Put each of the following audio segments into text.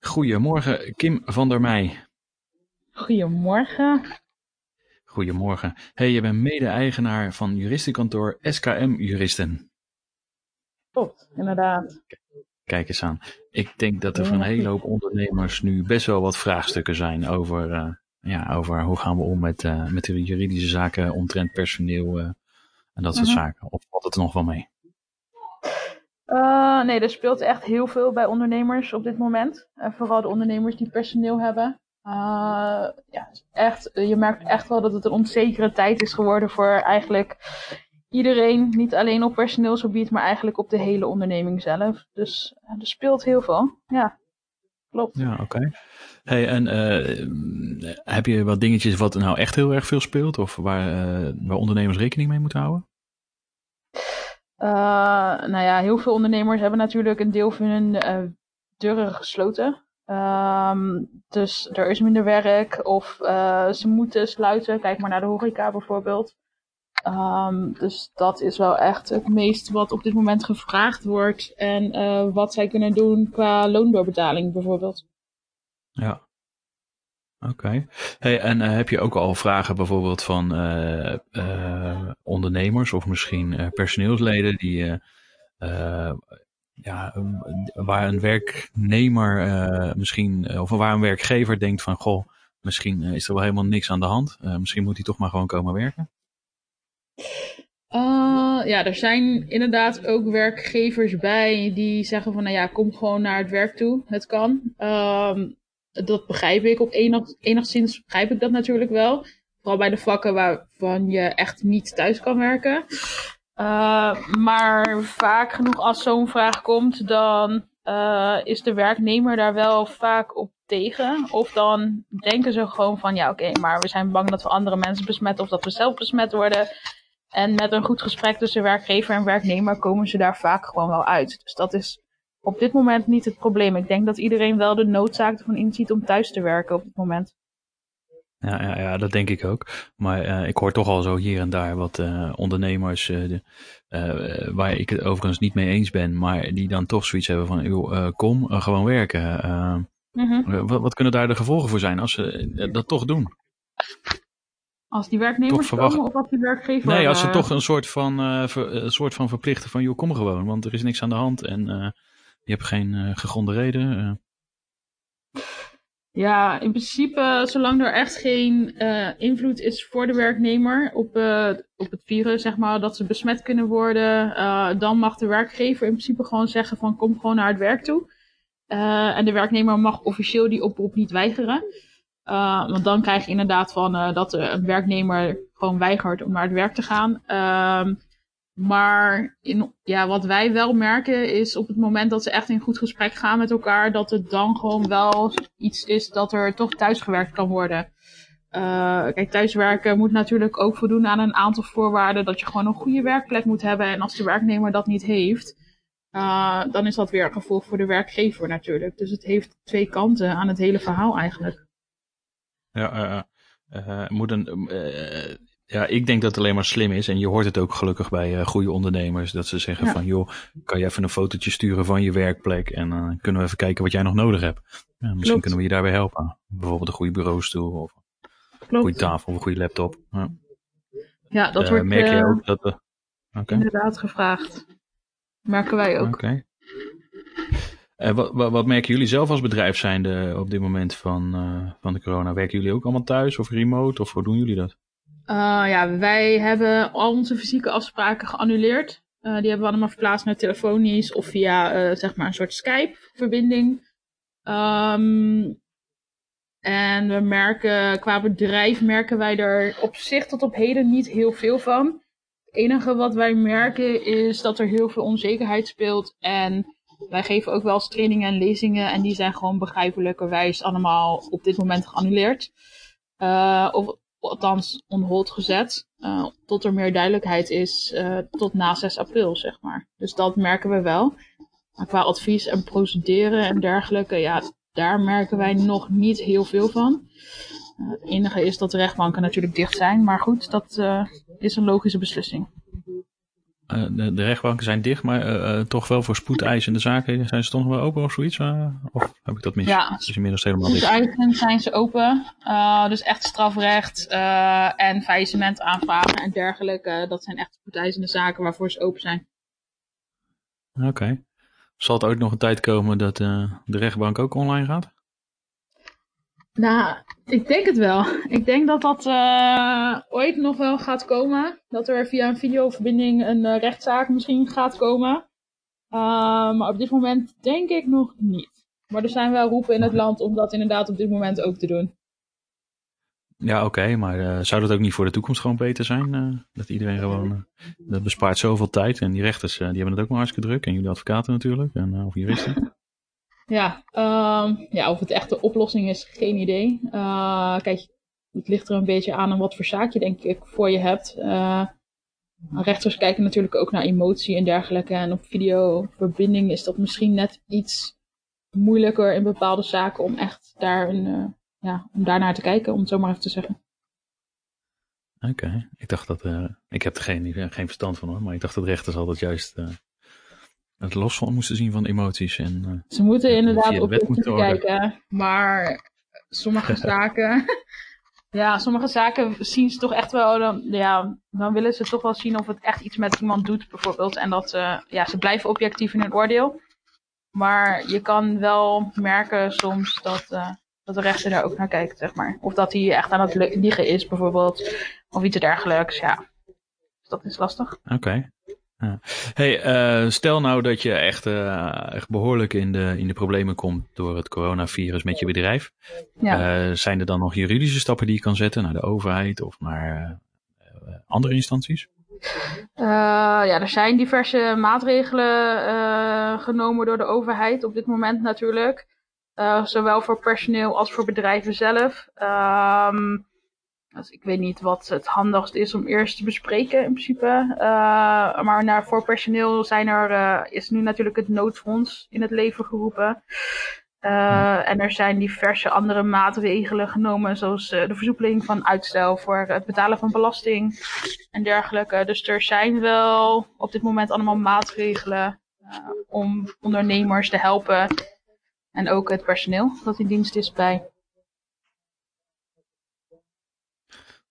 Goedemorgen, Kim van der Meij. Goedemorgen. Goedemorgen. Hey, je bent mede-eigenaar van juristenkantoor SKM Juristen. Klopt, inderdaad. Kijk eens aan. Ik denk dat er voor een hele hoop ondernemers nu best wel wat vraagstukken zijn over, uh, ja, over hoe gaan we om met, uh, met de juridische zaken omtrent personeel uh, en dat soort Mhm. zaken. Of valt het er nog wel mee? Uh, nee, er speelt echt heel veel bij ondernemers op dit moment. En vooral de ondernemers die personeel hebben. Uh, ja, echt, je merkt echt wel dat het een onzekere tijd is geworden voor eigenlijk iedereen. Niet alleen op personeelsgebied, maar eigenlijk op de hele onderneming zelf. Dus er speelt heel veel. Ja, klopt. Ja, oké. Hey, en heb je wat dingetjes wat nou echt heel erg veel speelt? Of waar, waar ondernemers rekening mee moeten houden? Uh, nou ja, heel veel ondernemers hebben natuurlijk een deel van hun uh, deuren gesloten. Um, dus er is minder werk of uh, ze moeten sluiten. Kijk maar naar de horeca bijvoorbeeld. Um, dus dat is wel echt het meest wat op dit moment gevraagd wordt. En wat zij kunnen doen qua loondoorbetaling bijvoorbeeld. Ja. Oké. Hey, en uh, heb je ook al vragen bijvoorbeeld van uh, uh, ondernemers of misschien personeelsleden die ja, waar een werknemer misschien of waar een werkgever denkt van goh, misschien is er wel helemaal niks aan de hand. misschien moet hij toch maar gewoon komen werken? Ja, er zijn inderdaad ook werkgevers bij die zeggen van, nou ja, kom gewoon naar het werk toe. Het kan. Um, dat begrijp ik. Op enig, enigszins begrijp ik dat natuurlijk wel. Vooral bij de vakken waarvan je echt niet thuis kan werken. Uh, maar vaak genoeg als zo'n vraag komt, dan uh, is de werknemer daar wel vaak op tegen. Of dan denken ze gewoon van, ja oké, maar we zijn bang dat we andere mensen besmetten of dat we zelf besmet worden. En met een goed gesprek tussen werkgever en werknemer komen ze daar vaak gewoon wel uit. Dus dat is op dit moment niet het probleem. Ik denk dat iedereen wel de noodzaak ervan inziet om thuis te werken op dit moment. Ja, ja, ja dat denk ik ook. Maar uh, ik hoor toch al zo hier en daar wat uh, ondernemers uh, de, waar ik het overigens niet mee eens ben, maar die dan toch zoiets hebben van, joh, kom gewoon werken. Mm -hmm. wat, wat, kunnen daar de gevolgen voor zijn als ze dat toch doen? Als die werknemers verwacht... komen of als die werkgever... Nee, als ze toch een soort van, ver, een soort van verplichten van, joh, kom gewoon, want er is niks aan de hand en je hebt geen gegronde reden. Ja, in principe, zolang er echt geen uh, invloed is voor de werknemer op, op het virus, zeg maar, dat ze besmet kunnen worden, dan mag de werkgever in principe gewoon zeggen van kom gewoon naar het werk toe. en de werknemer mag officieel die oproep niet weigeren. want dan krijg je inderdaad van dat een werknemer gewoon weigert om naar het werk te gaan. Maar in, ja, wat wij wel merken is op het moment dat ze echt in goed gesprek gaan met elkaar, dat het dan gewoon wel iets is dat er toch thuisgewerkt kan worden. Uh, kijk, thuiswerken moet natuurlijk ook voldoen aan een aantal voorwaarden. Dat je gewoon een goede werkplek moet hebben. En als de werknemer dat niet heeft, uh, dan is dat weer een gevolg voor de werkgever natuurlijk. Dus het heeft twee kanten aan het hele verhaal eigenlijk. Ja, uh, moet een, ja, ik denk dat het alleen maar slim is. En je hoort het ook gelukkig bij uh, goede ondernemers. Dat ze zeggen ja. van, joh, kan je even een fotootje sturen van je werkplek. En dan uh, kunnen we even kijken wat jij nog nodig hebt. Ja, misschien Klopt. kunnen we je daarbij helpen. Bijvoorbeeld een goede bureaustoel of Klopt. een goede tafel of een goede laptop. Ja, ja dat uh, wordt merk je eh, ook dat... Okay. inderdaad gevraagd. Merken wij ook. Oké. Okay. Wat, wat, wat, merken jullie zelf als bedrijf zijnde op dit moment van, van de corona? Werken jullie ook allemaal thuis of remote of hoe doen jullie dat? Uh, ja, wij hebben al onze fysieke afspraken geannuleerd. Uh, die hebben we allemaal verplaatst naar telefonisch of via uh, zeg maar een soort Skype-verbinding. Um, en we merken, qua bedrijf merken wij er op zich tot op heden niet heel veel van. Het enige wat wij merken is dat er heel veel onzekerheid speelt. En wij geven ook wel eens trainingen en lezingen. En die zijn gewoon begrijpelijkerwijs allemaal op dit moment geannuleerd. Of althans on hold gezet. Uh, tot er meer duidelijkheid is uh, tot na 6 april, zeg maar. Dus dat merken we wel. Maar qua advies en procederen en dergelijke, ja, daar merken wij nog niet heel veel van. Uh, het enige is dat de rechtbanken natuurlijk dicht zijn. Maar goed, dat is een logische beslissing. De, de, rechtbanken zijn dicht, maar toch wel voor spoedeisende zaken zijn ze toch nog wel open of zoiets? of heb ik dat mis? Ja, is inmiddels helemaal dicht. Spoedeisend zijn ze open. dus echt strafrecht en faillissement aanvragen en dergelijke. dat zijn echt spoedeisende zaken waarvoor ze open zijn. Oké. Zal het ooit nog een tijd komen dat de rechtbank ook online gaat? Nou, ik denk het wel. Ik denk dat dat uh, ooit nog wel gaat komen. Dat er via een videoverbinding een uh, rechtszaak misschien gaat komen. Uh, maar op dit moment denk ik nog niet. Maar er zijn wel roepen in het land om dat inderdaad op dit moment ook te doen. Ja, oké, maar zou dat ook niet voor de toekomst gewoon beter zijn? dat iedereen gewoon, dat bespaart zoveel tijd. En die rechters, die hebben het ook maar hartstikke druk. En jullie advocaten natuurlijk, en, of juristen. Ja, um, ja, of het echt de oplossing is, geen idee. Uh, kijk, het ligt er een beetje aan aan wat voor zaak je denk ik voor je hebt. Uh, rechters kijken natuurlijk ook naar emotie en dergelijke. En op videoverbinding is dat misschien net iets moeilijker in bepaalde zaken om echt daar een, uh, ja, om daarnaar te kijken, om het zo maar even te zeggen. Oké, ik dacht dat, ik heb er geen, geen verstand van hoor, maar ik dacht dat rechters altijd juist het los van moesten zien van emoties. En, uh, Ze moeten inderdaad op de kijken, maar sommige zaken, ja, sommige zaken zien ze toch echt wel, dan, ja, dan willen ze toch wel zien of het echt iets met iemand doet bijvoorbeeld. En dat, uh, ja, ze blijven objectief in hun oordeel. Maar je kan wel merken soms dat, uh, dat de rechter daar ook naar kijkt, zeg maar. Of dat hij echt aan het liegen is bijvoorbeeld, of iets dergelijks, ja. Dus dat is lastig. Oké. Hey, uh, stel nou dat je echt, uh, echt behoorlijk in de, in de problemen komt door het coronavirus met je bedrijf. Ja. Uh, zijn er dan nog juridische stappen die je kan zetten naar de overheid of naar andere instanties? ja, er zijn diverse maatregelen genomen door de overheid op dit moment natuurlijk. zowel voor personeel als voor bedrijven zelf. Ehm, dus ik weet niet wat het handigst is om eerst te bespreken in principe. Uh, maar naar, voor personeel zijn er, uh, is nu natuurlijk het noodfonds in het leven geroepen. Uh, en er zijn diverse andere maatregelen genomen, zoals de versoepeling van uitstel voor het betalen van belasting en dergelijke. Dus er zijn wel op dit moment allemaal maatregelen om ondernemers te helpen. En ook het personeel dat in dienst is bij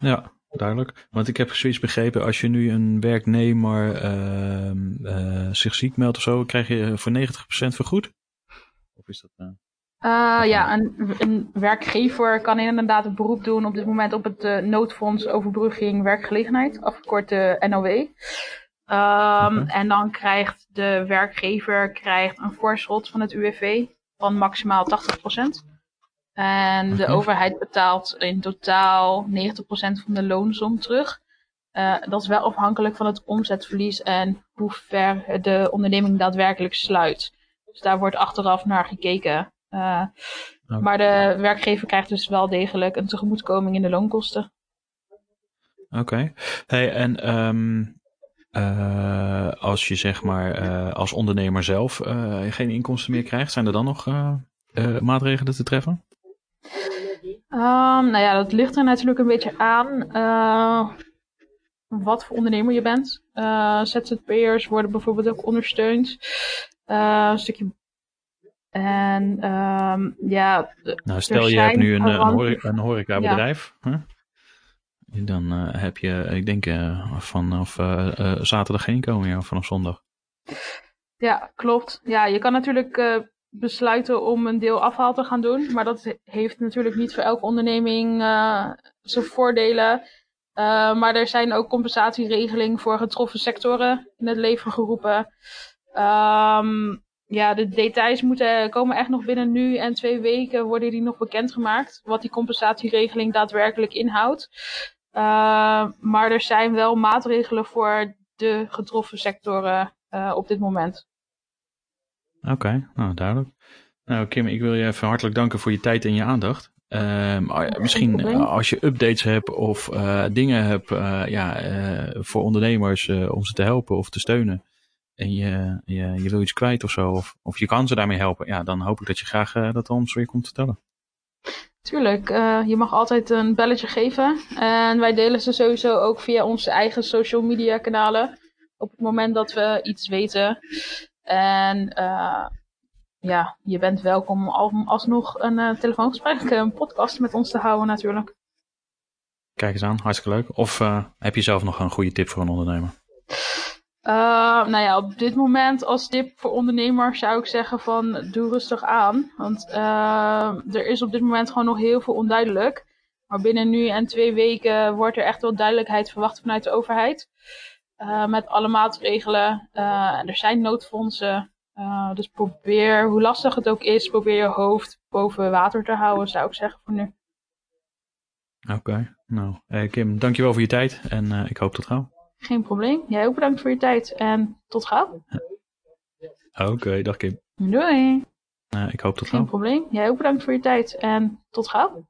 Ja, duidelijk. Want ik heb zoiets begrepen, als je nu een werknemer uh, uh, zich ziek meldt of zo, krijg je voor 90% vergoed? Of is dat... Uh, ja, een, een, werkgever kan inderdaad een beroep doen op dit moment op het noodfonds overbrugging werkgelegenheid, afgekort de NOW. Um, ehm, okay. En dan krijgt de werkgever krijgt een voorschot van het UWV van maximaal 80%. En de overheid betaalt in totaal 90% van de loonsom terug. Uh, dat is wel afhankelijk van het omzetverlies en hoe ver de onderneming daadwerkelijk sluit. Dus daar wordt achteraf naar gekeken. Uh, Maar de werkgever krijgt dus wel degelijk een tegemoetkoming in de loonkosten. Oké. Okay. Hey, en um, uh, als je zeg maar als ondernemer zelf geen inkomsten meer krijgt, zijn er dan nog maatregelen te treffen? Um, nou ja, dat ligt er natuurlijk een beetje aan uh, wat voor ondernemer je bent. Uh, ZZP'ers worden bijvoorbeeld ook ondersteund. Uh, een stukje. En um, ja. Nou, stel je hebt nu een, een, horeca, een horecabedrijf. Ja. Huh? Dan heb je, ik denk, vanaf zaterdag geen inkomen meer, vanaf zondag. Ja, klopt. Ja, je kan natuurlijk besluiten om een deel afhaal te gaan doen. Maar dat heeft natuurlijk niet voor elke onderneming uh, zijn voordelen. Uh, maar er zijn ook compensatieregelingen voor getroffen sectoren in het leven geroepen. Um, ja, de details moeten, komen echt nog binnen nu en twee weken worden die nog bekendgemaakt. Wat die compensatieregeling daadwerkelijk inhoudt. Uh, maar er zijn wel maatregelen voor de getroffen sectoren op dit moment. Oké, nou duidelijk. Nou Kim, ik wil je even hartelijk danken voor je tijd en je aandacht. Uh, misschien als je updates hebt of uh, dingen hebt uh, ja, voor ondernemers om ze te helpen of te steunen. En je, je, je wil iets kwijt of zo, of, of je kan ze daarmee helpen. Ja, dan hoop ik dat je graag dat ons weer komt vertellen. Tuurlijk, je mag altijd een belletje geven. En wij delen ze sowieso ook via onze eigen social media kanalen. op het moment dat we iets weten. En uh, ja, je bent welkom om alsnog een uh, telefoongesprek, een podcast met ons te houden natuurlijk. Kijk eens aan, hartstikke leuk. Of uh, heb je zelf nog een goede tip voor een ondernemer? Uh, nou ja, op dit moment als tip voor ondernemers zou ik zeggen van doe rustig aan. Want uh, er is op dit moment gewoon nog heel veel onduidelijk. Maar binnen nu en twee weken wordt er echt wel duidelijkheid verwacht vanuit de overheid. Uh, met alle maatregelen. er zijn noodfondsen. dus probeer, hoe lastig het ook is, probeer je hoofd boven water te houden, zou ik zeggen voor nu. Oké, okay. nou Kim, dankjewel voor je tijd en ik hoop tot gauw. Geen probleem. Jij ook bedankt voor je tijd en tot gauw. Oké, okay, dag Kim. Doei. Uh, ik hoop tot Geen gauw. probleem. Jij ook bedankt voor je tijd en tot gauw.